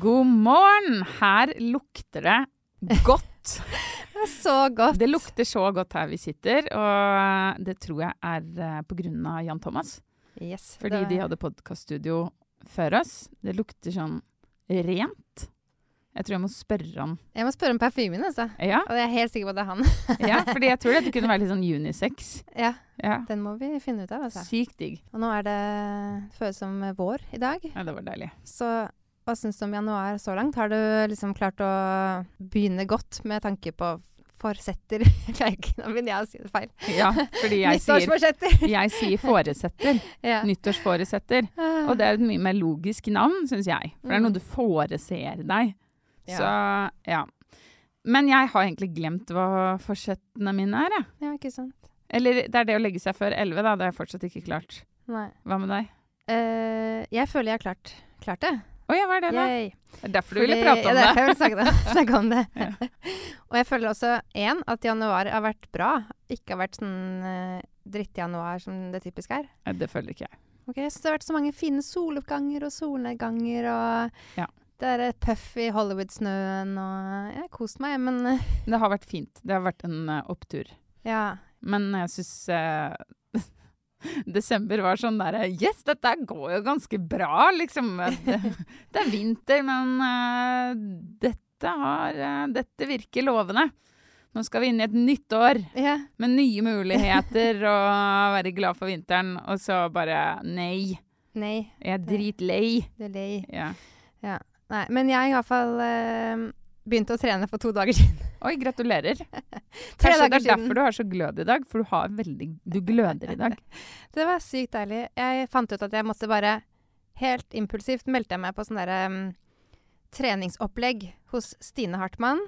God morgen! Her lukter det godt. Det er så godt. Det lukter så godt her vi sitter, og det tror jeg er eh, på grunn av Jan Thomas. Yes, Fordi det- de hadde podkaststudio før oss. Det lukter sånn rent. Jeg tror jeg må spørre han. Jeg må spørre om parfymen, altså. Ja, Og jeg er helt sikker på at det er han. ja fordi jeg tror dette kunne være litt sånn unisex. ja, Ja. den må vi finne ut av, altså. Sykt digg. Og nå er det føles som vår i dag. Ja, det var deilig. Så hva syns du om januar så langt? Har du liksom klart å begynne godt med tanke på forsetter? Nå begynner jeg å si det feil. Ja, fordi jeg sier, Nyttårsforsetter! jeg sier foresetter. ja. Nyttårsforesetter. Og det er et mye mer logisk navn, syns jeg. For det er noe du foreser deg. Ja. Så ja. Men jeg har egentlig glemt hva forsettene mine er, jeg. ja, ikke sant. Eller det er det å legge seg før elleve, da. Det har jeg fortsatt ikke klart. Nei. Hva med deg? Uh, jeg føler jeg har klart, klart det. Å ja, hva er det, da? Det er derfor du ville prate om ja, derfor jeg vil snakke, snakke om det. og jeg føler også én at januar har vært bra. Ikke har vært sånn uh, drittjanuar som det typisk er. Ja, Det føler ikke jeg. Ok, Så det har vært så mange fine soloppganger og solnedganger og Ja. det er et puff i Hollywood-snøen og Jeg har kost meg, men eh, Det har vært fint. Det har vært en uh, opptur. ja. Men jeg syns Desember var sånn derre Yes, dette går jo ganske bra, liksom. Det, det er vinter, men uh, dette har uh, Dette virker lovende. Nå skal vi inn i et nytt år yeah. med nye muligheter og være glad for vinteren, og så bare Nei. Nei, Jeg er dritlei. det er lei. Ja. Nei, men jeg i hvert fall uh, begynt å trene for to dager siden. Oi, gratulerer. Tre dager siden. det er derfor du har så glød i dag, for du har veldig Du gløder i dag. Det var sykt deilig. Jeg fant ut at jeg måtte bare Helt impulsivt meldte jeg meg på sånn derre um, treningsopplegg hos Stine Hartmann.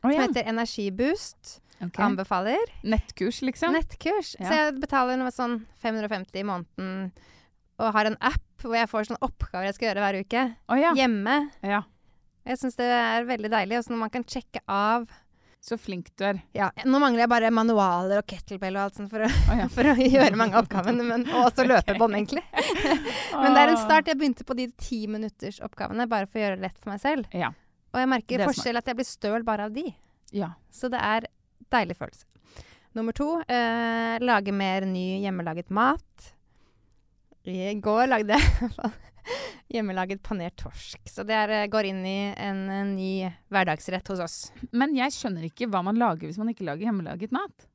Å Som heter Energiboost. Okay. Anbefaler. Nettkurs, liksom? Nettkurs. Ja. Så jeg betaler noe sånn 550 i måneden og har en app hvor jeg får sånne oppgaver jeg skal gjøre hver uke. Oh, ja. Hjemme. ja. Jeg syns det er veldig deilig. Også når man kan sjekke av Så flink du er. Ja, nå mangler jeg bare manualer og kettlebell og alt sånt for å, oh, ja. for å gjøre mange av oppgavene. Men, og også løpebånd, egentlig. Men det er en start. Jeg begynte på de ti minutters oppgavene bare for å gjøre det lett for meg selv. Ja. Og jeg merker er forskjell at jeg blir støl bare av de. ja. Så det er deilig følelse. Nummer to eh, lage mer ny hjemmelaget mat. I går lagde jeg hjemmelaget panert torsk. Så det er, eh, går inn i en, en ny hverdagsrett hos oss. Men jeg skjønner ikke hva man lager hvis man ikke lager hjemmelaget mat.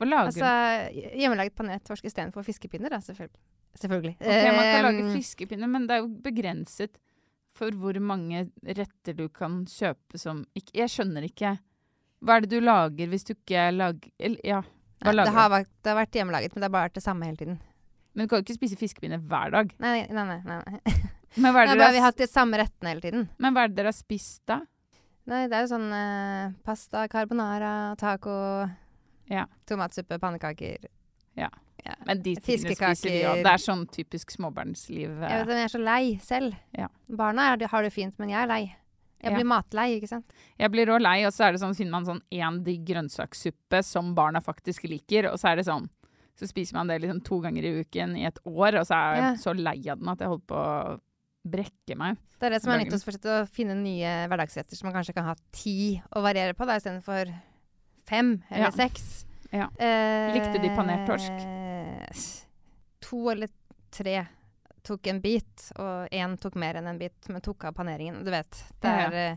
Hva lager Altså hjemmelaget panert torsk istedenfor fiskepinner, da, selvfølgelig. Selvfølgelig. Okay, Man kan lage Eh, fiskepinner, men det er jo begrenset for hvor mange retter du kan kjøpe som ikke Jeg skjønner ikke. Hva er det du lager hvis du ikke lager eller, Ja, hva nei, lager det, har vært, det har vært hjemmelaget, men det har bare vært det samme hele tiden. Men du kan jo ikke spise fiskepinner hver dag. Nei, nei, nei. nei, nei. Men hva er det har dere vi har, hatt de samme rettene hele tiden. men hva er det dere har spist da? Nei, det er jo sånn eh, pasta, carbonara, taco, Ja. tomatsuppe, pannekaker. Ja, Men de tingene spiser vi òg. Det er sånn typisk småbarnsliv. Jeg, vet, eh. men jeg er så lei selv. Ja. Barna er, har det fint, men jeg er lei. Jeg Ja. blir matlei, ikke sant. Jeg blir òg lei, og så er det sånn, finner man sånn én digg grønnsakssuppe som barna faktisk liker, og så er det sånn Så spiser man det liksom to ganger i uken i et år, og så er jeg Ja. så lei av den at jeg holder på å brekke meg. Det er det som er Dagen. nyttårsforsett, å finne nye hverdagsretter som man kanskje kan ha ti å variere på, istedenfor fem eller Ja. seks. Ja. Eh, Likte de panert torsk? To eller tre tok en bit, og én tok mer enn en bit, men tok av paneringen. Du vet. Det Ja, ja.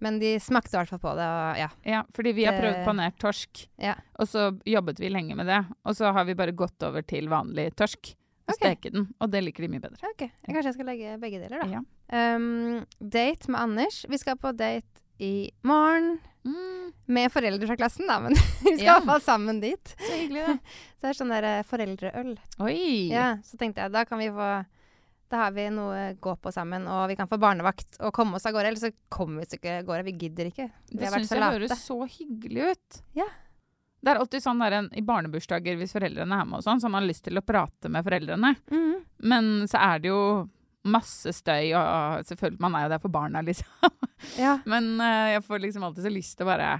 Men de smakte i hvert fall på det, og ja. Ja, fordi vi har prøvd panert torsk, ja. og så jobbet vi lenge med det. Og så har vi bare gått over til vanlig torsk og Ok. steke den, og det liker de mye bedre. Ok, Kanskje jeg skal legge begge deler, da. Ja. Um, date med Anders. Vi skal på date i morgen. Mm, Med foreldre fra klassen, da, men vi skal i Ja. hvert fall sammen dit. så hyggelig, da. Så det er sånn der eh, foreldreøl. Oi! Ja, så tenkte jeg da kan vi få Da har vi noe å gå på sammen, og vi kan få barnevakt og komme oss av gårde. Eller så kommer vi oss ikke av gårde. Vi gidder ikke. Vi Det syns jeg late. høres så hyggelig ut. Ja. Det er alltid sånn der, en- i barnebursdager hvis foreldrene er med og sånn, så man har lyst til å prate med foreldrene. Mm. Men så er det jo masse støy, og selvfølgelig, man er jo der for barna, liksom. Ja. Men uh, jeg får liksom alltid så lyst til å bare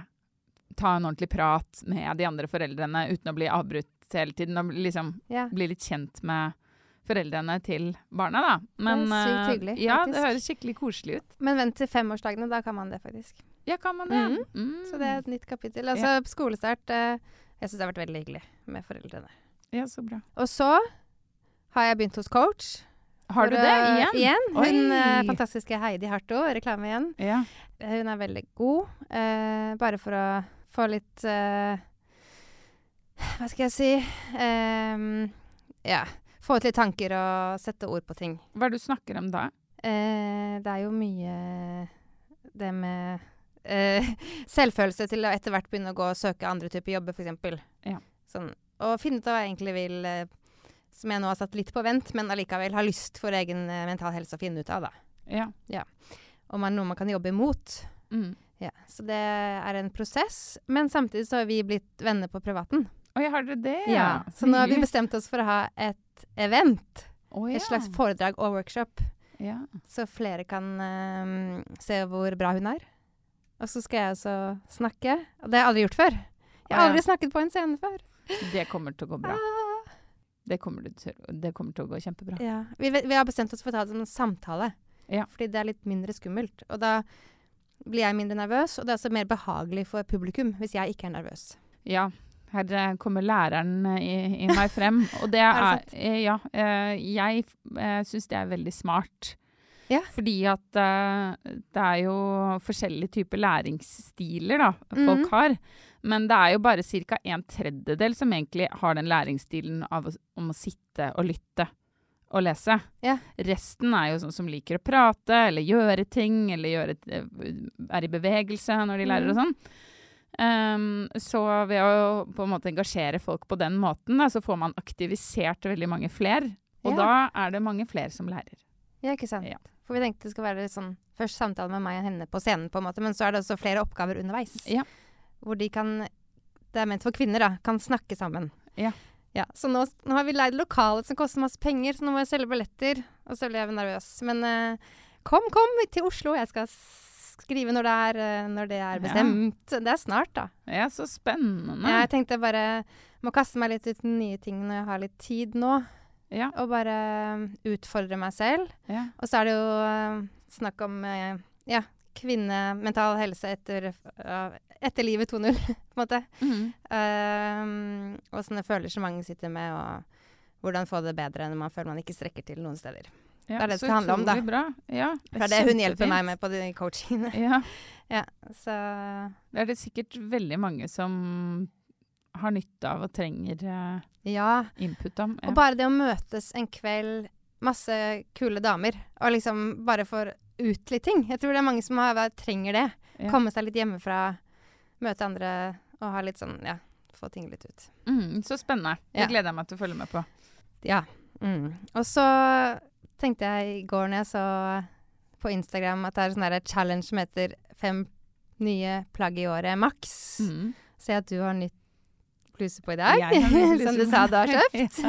ta en ordentlig prat med de andre foreldrene uten å bli avbrutt hele tiden. Og liksom ja. bli litt kjent med foreldrene til barna, da. Men Det er sykt eh, hyggelig, ja, faktisk. det høres skikkelig koselig ut. Men vent til femårsdagene, da kan man det faktisk. Ja, kan man det? Mm. Mm. Så det er et nytt kapittel. Altså skolestart eh, Jeg syns det har vært veldig hyggelig med foreldrene. Ja, så bra. Og så har jeg begynt hos coach. Har du det igjen? Igjen. Hun Oi. eh, fantastiske Heidi Harto, reklame igjen. Ja. Hun er veldig god. Uh, bare for å få litt uh, Hva skal jeg si um, Ja. Få ut litt tanker og sette ord på ting. Hva er det du snakker om da? Eh, det er jo mye det med eh, selvfølelse til å etter hvert begynne å gå og søke andre typer jobber, f.eks. Ja. Sånn, og finne ut hva jeg egentlig vil eh, Som jeg nå har satt litt på vent, men allikevel har lyst for egen eh, mental helse å finne ut av. da. Ja. Om det er noe man kan jobbe imot. Mm. Ja, så det er en prosess. Men samtidig så har vi blitt venner på privaten. Oi, har dere det? Ja, Så nå har vi bestemt oss for å ha et event. Oh, ja. Et slags foredrag og workshop. ja. Så flere kan um, se hvor bra hun er. Og så skal jeg også snakke. Og det har jeg aldri gjort før. Jeg har aldri snakket på en scene før. Det kommer til å gå bra. Ah. Det kommer, til, det kommer til å gå kjempebra. Ja. Vi, vi har bestemt oss for å ta det som en samtale. Ja. Fordi det er litt mindre skummelt. Og da blir jeg mindre nervøs, og det er også mer behagelig for publikum hvis jeg ikke er nervøs. Ja. Her eh, kommer læreren eh, i, i meg frem. Og det Er er, eh, Ja. Jeg syns det er veldig smart. Ja. Fordi at det er jo forskjellige typer læringsstiler da, folk Mhm. har. Men det er jo bare ca. en tredjedel som egentlig har den læringsstilen av å, om å sitte og lytte og lese. Ja. Resten er jo sånn som liker å prate eller gjøre ting, eller gjøre, er i bevegelse når de lærer og Mhm. sånn. Um, så ved å på en måte engasjere folk på den måten, da, så får man aktivisert veldig mange flere. Og Ja. da er det mange flere som lærer. Ja, ikke sant? Ja. For vi tenkte det skal være sånn først samtale med meg og henne på scenen, på en måte, men så er det også flere oppgaver underveis. Ja. Hvor de kan Det er ment for kvinner, da. Kan snakke sammen. Ja. Ja, så nå, nå har vi leid lokalet som koster masse penger, så nå må jeg selge billetter. Og så blir jeg nervøs. Men eh, kom, kom til Oslo. Jeg skal skrive når det er, eh, når det er Ja. bestemt. Det er snart, da. Ja, så spennende. Jeg tenkte bare må kaste meg litt ut i nye ting når jeg har litt tid nå. Ja, Og bare eh, utfordre meg selv. ja. Og så er det jo eh, snakk om ja, kvinne, mental helse etter, etter livet 2.0, på en måte. Mhm. Um, sånne følelser mange sitter med, og hvordan få det bedre når man føler man ikke strekker til noen steder. Ja Det er det det handler om, da. Bra. Ja, det er det hun hjelper meg med på de coachingene. Ja, Ja, så det er det sikkert veldig mange som har nytte av og trenger uh, ja. input om. Ja. Og bare det å møtes en kveld, masse kule damer, og liksom bare få ut litt ting. Jeg tror det er mange som har, trenger det. Ja. Komme seg litt hjemmefra, møte andre og ha litt sånn, ja, få ting litt ut. Mm, så spennende. Det gleder jeg meg til å følge med på. Ja. Mm. Og så tenkte jeg i går når jeg så på Instagram at det er sånn challenge som heter fem nye plagg i året maks. Mm. Ser at du har nytt bluse på i dag. Som du sa du har kjøpt.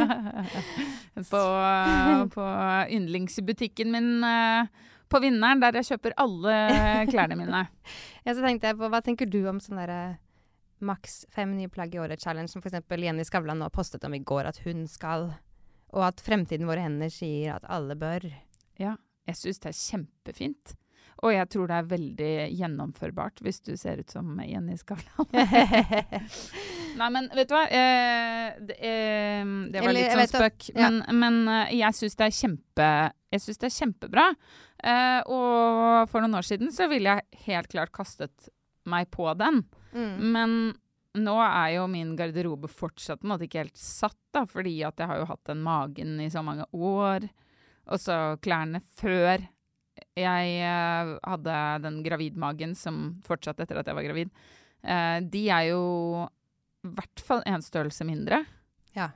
Ja. på, på yndlingsbutikken min eh, på Vinneren, der jeg kjøper alle klærne mine. Ja, så tenkte jeg på, Hva tenker du om sånn derre maks fem nye plagg i året-challenge, som f.eks. Jenny Skavlan nå postet om i går at hun skal, og at Fremtiden våre hender sier at alle bør. Ja, jeg syns det er kjempefint. Og jeg tror det er veldig gjennomførbart hvis du ser ut som Jenny Skavlan. Nei, men vet du hva? Eh, det, eh, det var Eller, litt sånn spøk. ja. Men, men eh, jeg syns det det er kjempebra. Eh, og for noen år siden så ville jeg helt klart kastet meg på den. Mm. Men nå er jo min garderobe fortsatt på en måte ikke helt satt, da, fordi at jeg har jo hatt den magen i så mange år. Og så klærne før jeg eh, hadde den gravidmagen som fortsatte etter at jeg var gravid. Eh, de er jo i hvert fall en størrelse mindre. Ja.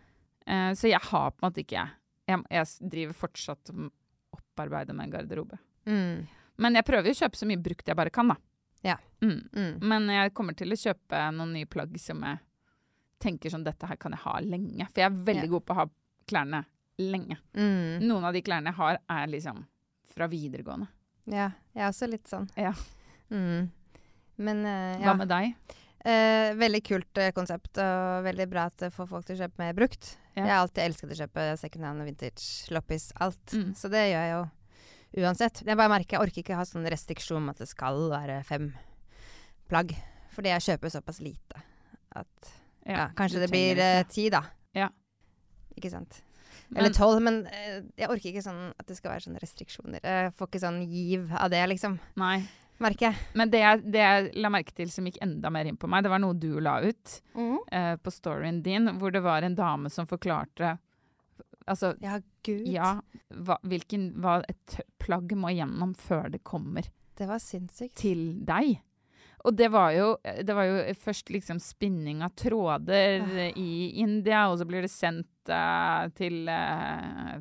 Eh, så jeg har på en måte ikke Jeg, jeg driver fortsatt og opparbeider med en garderobe. Mm. Men jeg prøver jo å kjøpe så mye brukt jeg bare kan, da. Ja. Mm. Mm. Men jeg kommer til å kjøpe noen nye plagg som jeg tenker sånn Dette her kan jeg ha lenge. For jeg er veldig Ja. god på å ha klærne lenge. Mm. Noen av de klærne jeg har, er liksom fra videregående. Ja, jeg er også litt sånn. Ja. Mm. Men ja. Hva med deg? Eh, veldig kult eh, konsept, og veldig bra at det får folk til å kjøpe mer brukt. Ja. Jeg har alltid elsket å kjøpe second hand, vintage, loppis, alt. Mm. Så det gjør jeg jo uansett. Jeg bare merker jeg orker ikke ha sånn restriksjon om at det skal være fem plagg. Fordi jeg kjøper såpass lite at ja, kanskje det blir eh, ti, da. Ja. Ikke sant. Eller tolv, men eh, jeg orker ikke sånn at det skal være sånne restriksjoner. Jeg får ikke sånn giv av det, liksom. Nei. Merker jeg. Men det jeg, det jeg la merke til som gikk enda mer inn på meg, det var noe du la ut eh, på storyen din, hvor det var en dame som forklarte Altså, Ja, gud. ja, hva, hvilken, hva et plagg må gjennom før det kommer Det var sinnssykt. til deg. Og det var jo, det var jo først liksom spinning av tråder Ah. i India, og så blir det sendt uh, til uh,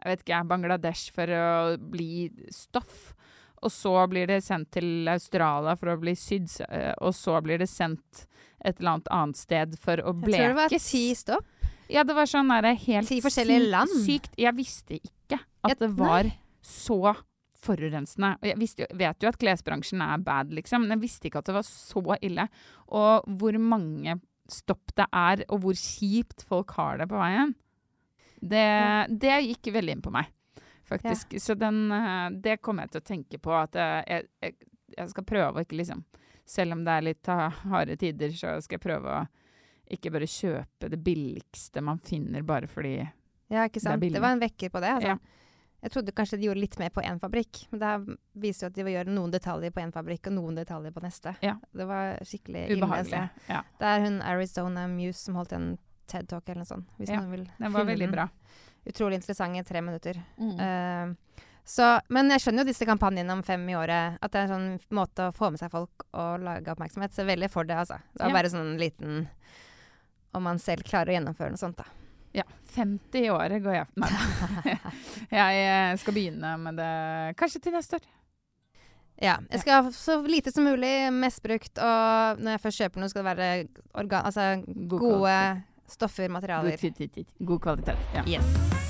Jeg vet ikke, Bangladesh for å bli stoff. Og så blir det sendt til Australia for å bli sydd, uh, og så blir det sendt et eller annet annet sted for å Jeg tror det var blekes. ti stopp. Ja, det var sånn der helt Ti forskjellige sykt- land. Sykt. Jeg visste ikke at Ja, det var så forurensende. Og jeg visste, vet jo at klesbransjen er bad, liksom, men jeg visste ikke at det var så ille. Og hvor mange stopp det er, og hvor kjipt folk har det på veien. Det, det gikk veldig inn på meg, faktisk. Så den, eh, det kommer jeg til å tenke på. At jeg, jeg, jeg skal prøve å ikke liksom Selv om det er litt harde tider, så skal jeg prøve å ikke bare kjøpe det billigste man finner bare fordi Ja, ikke Det er sant. Det, var en vekker på det. Altså. Ja. Jeg trodde kanskje de gjorde litt mer på én fabrikk, men det viser jo at de vil gjøre noen detaljer på én fabrikk og noen detaljer på neste. Ja. Det var skikkelig ubehagelig. Ja, Det er hun Arizona Muse som holdt en TED-talk eller noe sånt. Hvis Ja, noen vil den var veldig den. bra. Utrolig interessant i tre minutter. Mm. Uh, så, men jeg skjønner jo disse kampanjene om fem i året. At det er en sånn måte å få med seg folk og lage oppmerksomhet. Så jeg er veldig for det, altså. Det var Ja. bare sånn liten Om man selv klarer å gjennomføre noe sånt, da. Ja, 50 i året går jeg Nei. Jeg eh, skal begynne med det kanskje til neste år. Ja. Jeg skal ha så lite som mulig, mest brukt, og når jeg først kjøper noe, skal det være organ... Altså God gode stoffer, materialer. God, kvalitet. God kvalitet. Ja. Yes.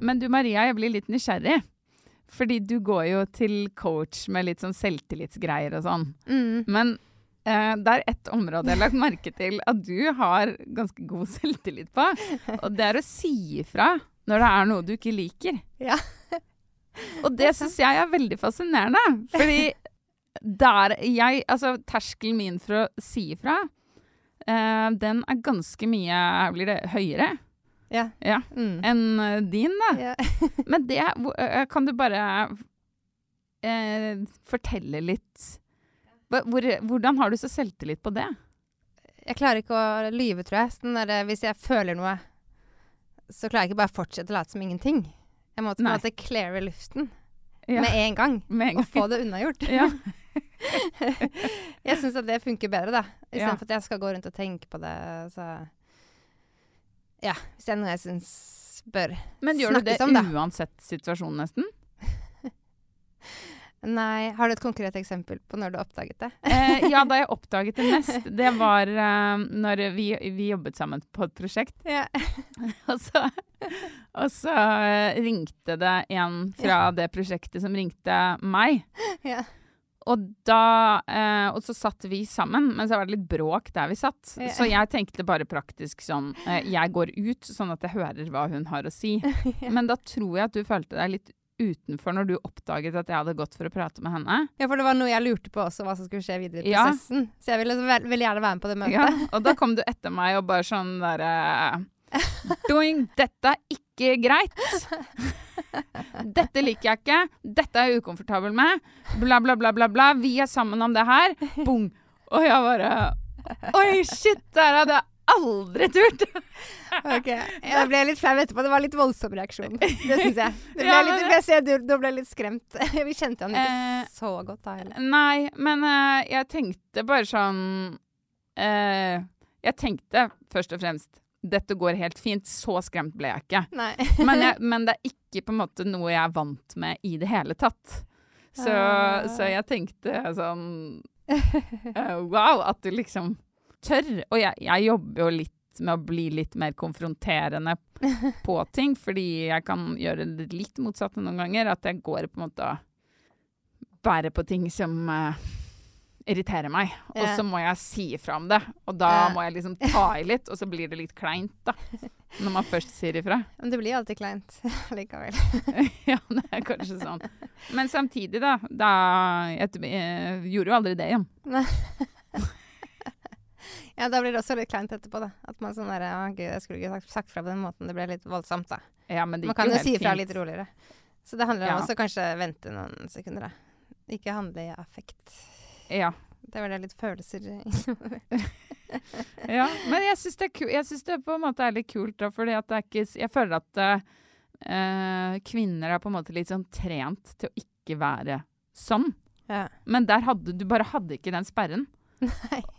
Men du Maria, jeg blir litt nysgjerrig. Fordi du går jo til coach med litt sånn selvtillitsgreier og sånn. Mm. Men eh, det er ett område jeg har lagt merke til at du har ganske god selvtillit på. Og det er å si ifra når det er noe du ikke liker. Ja. Og det syns jeg er veldig fascinerende. Fordi der jeg Altså, terskelen min for å si ifra, eh, den er ganske mye Blir det høyere? Ja. Ja. Mm. Enn eh, din, da. ja. Men det øh, Kan du bare eh, fortelle litt hvor, Hvordan har du så selvtillit på det? Jeg klarer ikke å lyve, tror jeg. Sånn der, hvis jeg føler noe, så klarer jeg ikke bare å fortsette å late som ingenting. Jeg må på en måte cleare luften Ja, med en gang. med en Og få det unnagjort. Ja. jeg syns at det funker bedre, da. Ja. For at jeg skal gå rundt og tenke på det. Så ja. Hvis det er noe jeg syns bør Men gjør du det om, uansett situasjon, nesten? Nei. Har du et konkret eksempel på når du oppdaget det? Eh, ja, da jeg oppdaget det mest, det var eh, når vi, vi jobbet sammen på et prosjekt. Ja. Og så, og så eh, ringte det en fra det prosjektet som ringte meg. ja. Og da eh, Og så satt vi sammen, men så var det litt bråk der vi satt. Så jeg tenkte bare praktisk sånn eh, Jeg går ut, sånn at jeg hører hva hun har å si. Men da tror jeg at du følte deg litt utenfor når du oppdaget at jeg hadde gått for å prate med henne. ja, for det var noe jeg lurte på også, hva som skulle skje videre i Ja. prosessen. Så jeg ville så vel- gjerne være med på det møtet. Ja, og da kom du etter meg og bare sånn derre Doing, dette er ikke greit. Dette liker jeg ikke. Dette er jeg ukomfortabel med. Bla, bla, bla, bla, bla. Vi er sammen om det her. Bong. Og jeg bare Oi, shit! Der hadde jeg aldri turt. Ok, Jeg ble litt flau etterpå. Det var litt voldsom reaksjon. Det syns jeg. Det ble Ja, litt, jeg du, du ble litt skremt. Vi kjente han ikke Eh, så godt da heller. Nei, men eh, jeg tenkte bare sånn eh, Jeg tenkte først og fremst dette går helt fint. Så skremt ble jeg ikke. Men, jeg, men det er ikke på en måte noe jeg er vant med i det hele tatt. Så, uh. så jeg tenkte sånn uh, Wow, at du liksom tør. Og jeg, jeg jobber jo litt med å bli litt mer konfronterende på ting, fordi jeg kan gjøre det litt motsatte noen ganger. At jeg går på en måte og bærer på ting som eh, irriterer meg. Og så må jeg si ifra om det. Og da må jeg liksom ta i litt, og så blir det litt kleint, da. Når man først sier ifra. Men det blir alltid kleint likevel. ja, det er kanskje sånn. Men samtidig, da. da jeg, jeg gjorde jo aldri det igjen. Ja, da blir det også litt kleint etterpå, da. At man sånn der Å, gud, jeg skulle ikke sagt, sagt fra på den måten. Det ble litt voldsomt, da. Ja, Man kan jo si ifra litt roligere. Så det handler Ja. om også kanskje vente noen sekunder, da. Ikke handle i affekt. Ja. Det var det litt følelser innover. ja. Men jeg syns det, det på en måte er litt kult, da, fordi at det er ikke Jeg føler at eh, kvinner er på en måte litt sånn trent til å ikke være sånn. Ja. Men der hadde du bare hadde ikke den sperren. Nei.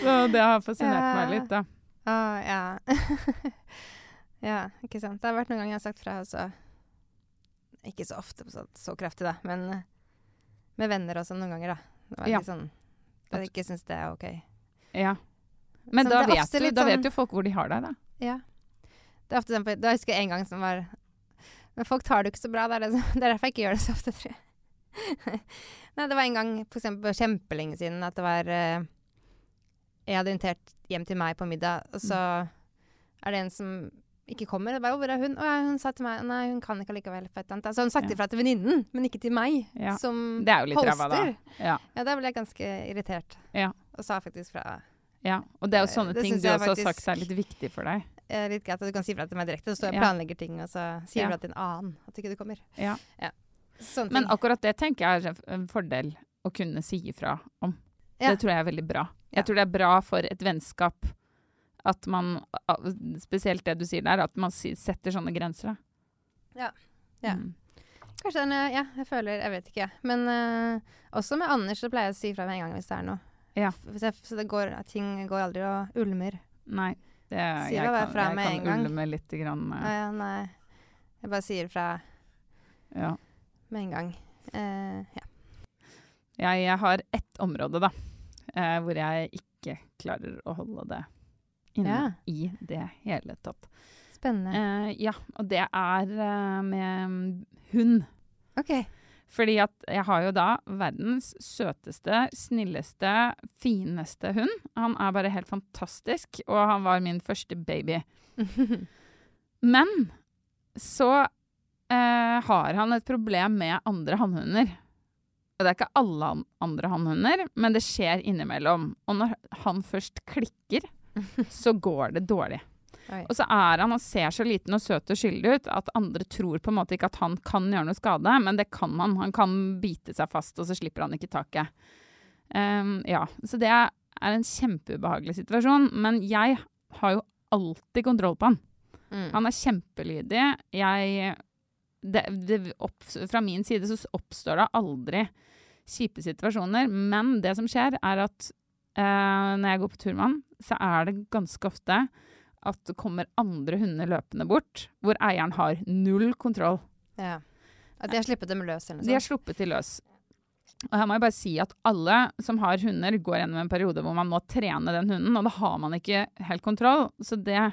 Så det har fascinert Ja. meg litt, da. Å, ja. ja, ikke sant. Det har vært noen ganger jeg har sagt fra også. Ikke så ofte så, så kraftig, da, men eh, med venner også noen ganger, da. Det var Ja. sånn At jeg ikke syns det er OK. Ja. Men Sånn, da, vet du, da vet sånn- jo folk hvor de har deg, da. Ja. Det er ofte sånn, Da husker jeg en gang som var Men folk tar det jo ikke så bra. Det er, det, det er derfor jeg ikke gjør det så ofte, tror jeg. Nei, det var en gang for eksempel kjempelenge siden at det var eh, Jeg hadde invitert hjem til meg på middag, og så er det en som ikke kommer. Og bare, 'Hvor er hun?' Å ja, hun sa til meg Nei, hun kan ikke allikevel. for et eller annet. Så hun sagt Ja. fra til venninnen, men ikke til meg, Ja. som Det er jo litt ræva, da. Ja. Ja, da ble jeg ganske irritert. Ja. Og sa faktisk fra Ja, og det er jo sånne Det ting du også har sagt er litt viktig for deg. Eh, litt greit at du kan si fra til meg direkte. Så står jeg og planlegger ting, og så sier du fra til en annen at ikke du kommer. Ja. Sånne Men akkurat det tenker jeg er en fordel å kunne si ifra om. Det tror jeg er veldig bra. Jeg tror det er bra for et vennskap at man Spesielt det du sier der, at man setter sånne grenser. da. Ja. Ja. Mm. Kanskje den eh, Ja, jeg føler Jeg vet ikke. Men uh, også med Anders så pleier jeg å si fra med en gang hvis det er noe. Ja. Jeg, så det går, ting går aldri og ulmer. Nei. Det, jeg det kan, fra jeg kan ulme litt. Grann, eh, ja, nei. Jeg bare sier fra ja. med en gang. Uh, ja. Jeg, jeg har ett område, da, hvor jeg ikke klarer å holde det inne Ja. i det hele tatt. Spennende. Eh, ja, og det er eh, med hund. OK. Fordi at jeg har jo da verdens søteste, snilleste, fineste hund. Han er bare helt fantastisk, og han var min første baby. Men så eh, har han et problem med andre hannhunder. Og det er ikke alle andre hannhunder, men det skjer innimellom. Og når han først klikker, så går det dårlig. Oi. Og så er han og ser så liten og søt og skyldig ut at andre tror på en måte ikke at han kan gjøre noe skade, men det kan han. Han kan bite seg fast, og så slipper han ikke taket. Um, ja, så det er en kjempeubehagelig situasjon, men jeg har jo alltid kontroll på han. Mm. Han er kjempelydig. Jeg det, det opp, Fra min side så oppstår det aldri kjipe situasjoner, men det som skjer, er at eh, når jeg går på tur med han, så er det ganske ofte at det kommer andre hunder løpende bort, hvor eieren har null kontroll. Ja. At de har sluppet dem løs eller De har noe sluppet de løs. Og her må jeg bare si at alle som har hunder, går gjennom en periode hvor man må trene den hunden, og da har man ikke helt kontroll. Så det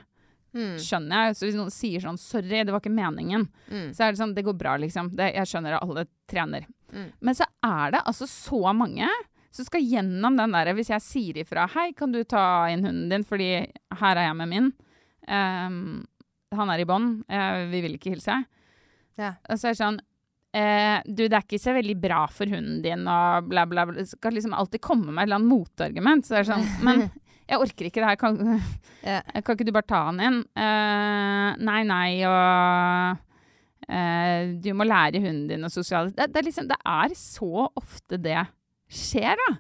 Mm. skjønner jeg. Så hvis noen sier sånn 'sorry, det var ikke meningen', Mm. så er det sånn Det går bra, liksom. Det, jeg skjønner at alle trener. Mm. Men så er det altså så mange som skal gjennom den derre Hvis jeg sier ifra 'hei, kan du ta inn hunden din, fordi her er jeg med min'. Um, han er i bånd, Uh, vi vil ikke hilse. Ja. Og så er det sånn eh, Du, det er ikke så veldig bra for hunden din, og bla, bla, bla. Skal liksom alltid komme med et eller annet motargument. Så det er sånn Men jeg orker ikke det her. Kan, kan ikke du bare ta han inn? Eh, nei, nei, og eh, du må lære hunden din å sosiale det, det, er liksom, det er så ofte det skjer, da.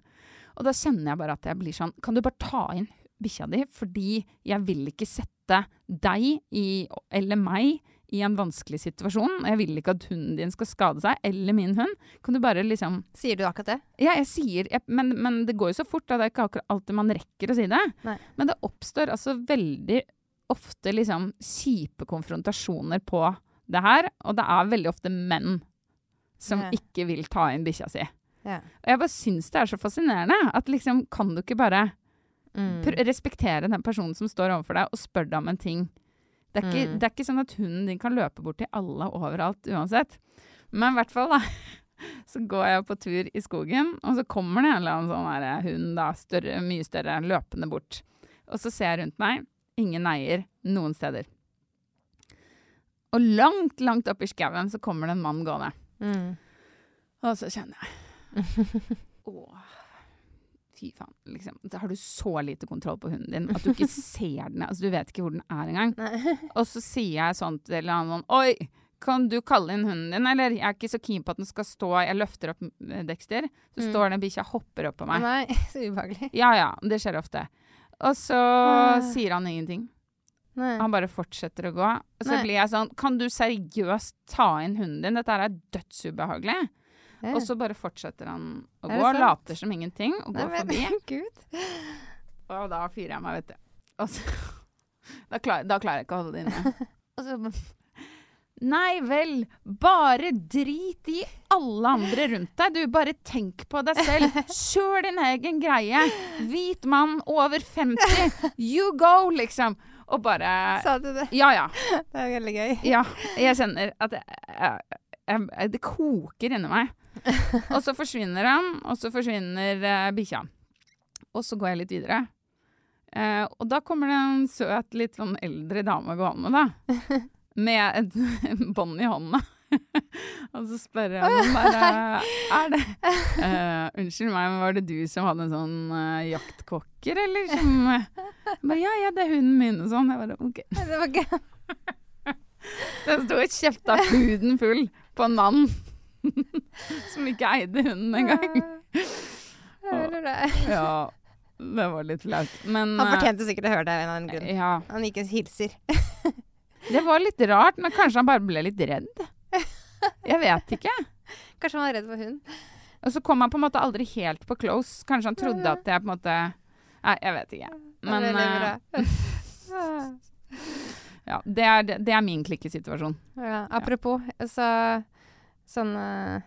Og da kjenner jeg bare at jeg blir sånn Kan du bare ta inn bikkja di? Fordi jeg vil ikke sette deg i, eller meg i en vanskelig situasjon. Jeg vil ikke at hunden din skal skade seg, eller min hund. Kan du bare liksom Sier du akkurat det? ja, jeg sier jeg, men, men det går jo så fort. Da. Det er ikke akkurat alltid man rekker å si det. Nei. Men det oppstår altså veldig ofte liksom kjipe konfrontasjoner på det her. Og det er veldig ofte menn som Ja. ikke vil ta inn bikkja si. Ja. Og jeg bare syns det er så fascinerende. At liksom, kan du ikke bare Mm. respektere den personen som står overfor deg, og spør deg om en ting? Det er, ikke, Mm. det er ikke sånn at hunden din kan løpe bort til alle overalt uansett. Men i hvert fall, da. Så går jeg på tur i skogen, og så kommer det en eller annen sånn hund, da, større, mye større, løpende bort. Og så ser jeg rundt meg. Ingen eier noen steder. Og langt, langt opp i skauen så kommer det en mann gående. Mm. Og så kjenner jeg Åh, fy faen. Liksom. Da har du så lite kontroll på hunden din at du ikke ser den. Altså, du vet ikke hvor den er engang. Og så sier jeg sånn til en eller annen Oi, kan du kalle inn hunden din, eller? Jeg er ikke så keen på at den skal stå Jeg løfter opp eh, Dexter, så Mm. står den bikkja hopper opp på meg. Nei, så ubehagelig. Ja ja, det skjer ofte. Og så Ah. sier han ingenting. Nei. Han bare fortsetter å gå. Og så Nei. blir jeg sånn Kan du seriøst ta inn hunden din? Dette er dødsubehagelig. Ja. Og så bare fortsetter han å gå, sant? later som ingenting, og Nei, går men- forbi. Gud. Og da fyrer jeg meg, vet du. Og så, da, klar, da klarer jeg ikke å holde det inne. Og så Nei vel, bare drit i alle andre rundt deg. Du, bare tenk på deg selv. Kjør din egen greie. Hvit mann over 50. You go, liksom. Og bare Sa du det? Ja, ja. Det er veldig gøy. Ja, jeg kjenner at jeg, jeg, jeg, det koker inni meg. Og så forsvinner han, og så forsvinner uh, bikkja. Og så går jeg litt videre. Eh, og da kommer det en søt, litt sånn eldre dame gående, da. Med et bånd i hånda. Og så spør jeg ham bare Er det uh, Unnskyld meg, men var det du som hadde en sånn uh, jaktkokker, eller? Som bare Ja, ja, det er hunden min, og sånn. Jeg bare OK. Det var gøy. Den sto og kjefta huden full på en mann som ikke eide hunden engang. Ja, det var litt flaut. Men Han eh, fortjente sikkert å høre det av en eller annen grunn. Ja. Han ikke hilser. Det var litt rart, men kanskje han bare ble litt redd. Jeg vet ikke. Kanskje han var redd for hund. Og så kom han på en måte aldri helt på close. Kanskje han trodde at jeg på en måte Nei, jeg vet ikke. Men eh, ja, det er, det er min klikkesituasjon. Ja, apropos, så sånne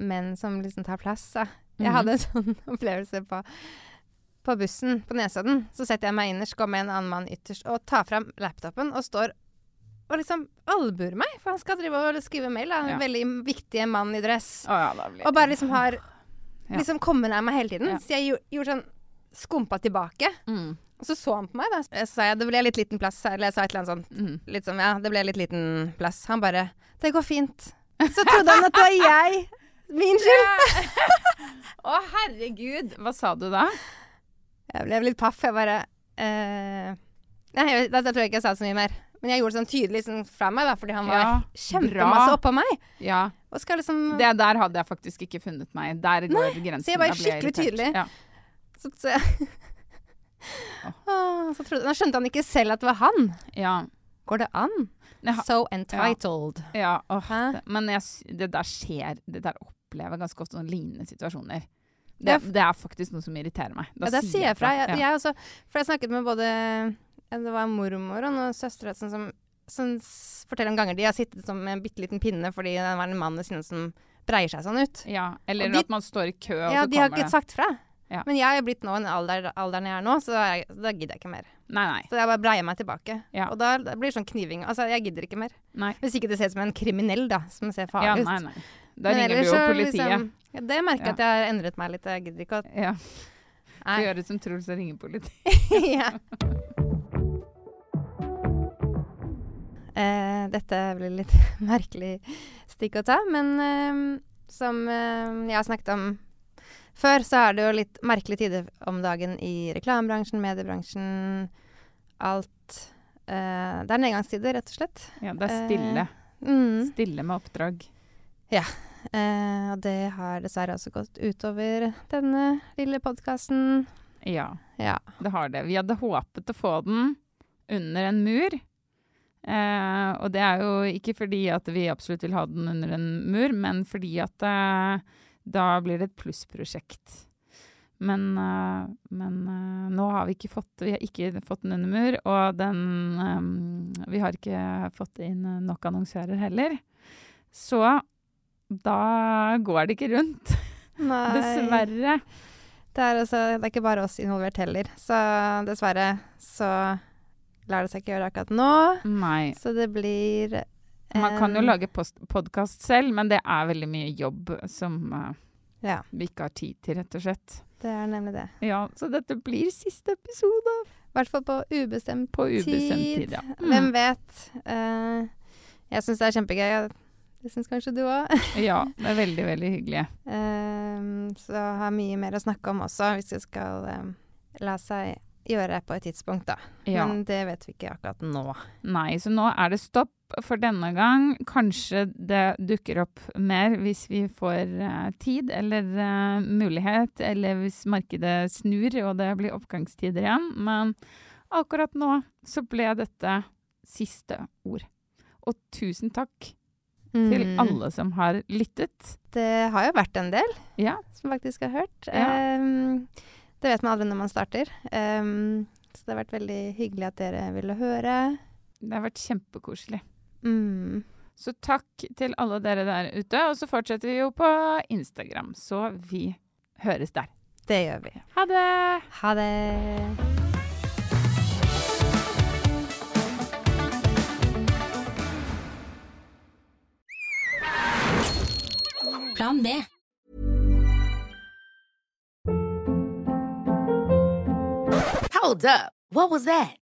menn som liksom tar plass, da. Jeg Mhm. hadde en sånn opplevelse på, på bussen på Nesodden. Så setter jeg meg innerst, med en annen mann ytterst og tar fram laptopen og står og liksom albuer meg, for han skal drive og skrive mail. Da. En Ja. veldig viktig mann i dress. Oh, ja, Og bare liksom har Ja. Liksom kommer nær meg hele tiden. Ja. Så jeg gjorde sånn Skumpa tilbake. mm, Og så så han på meg, da. Så sa jeg det ble litt liten plass. Eller jeg sa et eller annet sånt. mm. Litt sånn, ja, det ble litt liten plass. Han bare Det går fint. Så trodde han at det var jeg. Min skyld. Å, herregud! Hva sa du da? Jeg ble litt paff. Jeg bare uh, Nei, jeg, da, da tror jeg ikke jeg sa så mye mer. Men jeg gjorde det sånn tydelig sånn fra meg, da, fordi han var Ja, kjempemasse bra. oppå meg. Ja, Og skal liksom det der hadde jeg faktisk ikke funnet meg. Der går grensen. så jeg var Da skikkelig irritert. tydelig. Ja. Så, så, Åh, så trodde, da skjønte han ikke selv at det var han. ja. Går det an? Har- So entitled. Ja, åh, Hæ? det, men jeg, det der skjer Det der opplever jeg ganske ofte sånne lignende situasjoner. Det, det er faktisk noe som irriterer meg. Da Ja, det sier jeg fra. Jeg, Ja. jeg også, for jeg snakket med både Det var mormor og noen søstre sånn, som, som forteller om ganger de har sittet som en bitte liten pinne fordi det var en mann ved siden som breier seg sånn ut. Ja, eller de- at man står i kø, og Ja, så de har ikke sagt fra. Ja. Men jeg er blitt nå den alder, alderen jeg er nå, så jeg, da gidder jeg ikke mer. Nei, nei. Så jeg bare breier meg tilbake. Ja. Og da det blir det sånn kniving. Altså, jeg gidder ikke mer. nei. Hvis ikke det ser ut som en kriminell, da, som ser Ja, farlig ut. nei, nei. Da ringer du jo politiet. Liksom, ja, det merker jeg Ja. at jeg har endret meg litt. Jeg gidder ikke å Ja, du gjør det som Truls og ringer politiet. ja. Eh, dette blir litt merkelig stikk å ta, men eh, som eh, jeg har snakket om før, så er det jo litt merkelige tider om dagen i reklamebransjen, mediebransjen, alt. Eh, det er nedgangstider, rett og slett. Ja, det er stille. Mm. Stille med oppdrag. Eh, og det har dessverre også gått utover denne lille podkasten. Ja, Ja. det har det. Vi hadde håpet å få den under en mur. Eh, og det er jo ikke fordi at vi absolutt vil ha den under en mur, men fordi at eh, da blir det et plussprosjekt. Men, eh, men eh, nå har vi ikke fått Vi har ikke fått en under og den eh, Vi har ikke fått inn nok annonsører heller. Så da går det ikke rundt. Nei. Dessverre. Det er, altså, det er ikke bare oss involvert heller. Så dessverre så lar det seg ikke gjøre akkurat nå. Nei. Så det blir Man kan jo lage podkast selv, men det er veldig mye jobb som uh, Ja, vi ikke har tid til, rett og slett. det er nemlig det. Ja, Så dette blir siste episode I hvert fall på ubestemt på ubestemt Tid. tid. ja. Hvem Mm. vet? Uh, jeg syns det er kjempegøy. Det syns kanskje du òg. Ja, det er veldig, veldig hyggelig. så jeg har mye mer å snakke om også, hvis det skal eh, la seg gjøre på et tidspunkt, da. Ja. Men det vet vi ikke akkurat nå. Nei, så nå er det stopp for denne gang. Kanskje det dukker opp mer hvis vi får eh, tid eller eh, mulighet, eller hvis markedet snur og det blir oppgangstider igjen. Men akkurat nå så ble dette siste ord. Og tusen takk til Mm. alle som har lyttet. Det har jo vært en del. Ja, som faktisk har hørt. Ja. Um, det vet man aldri når man starter. Um, så det har vært veldig hyggelig at dere ville høre. det har vært kjempekoselig. Mm. Så takk til alle dere der ute. Og så fortsetter vi jo på Instagram, så vi høres der. Det gjør vi. Ha det! Ha det. Plan B. Hold up. What was that?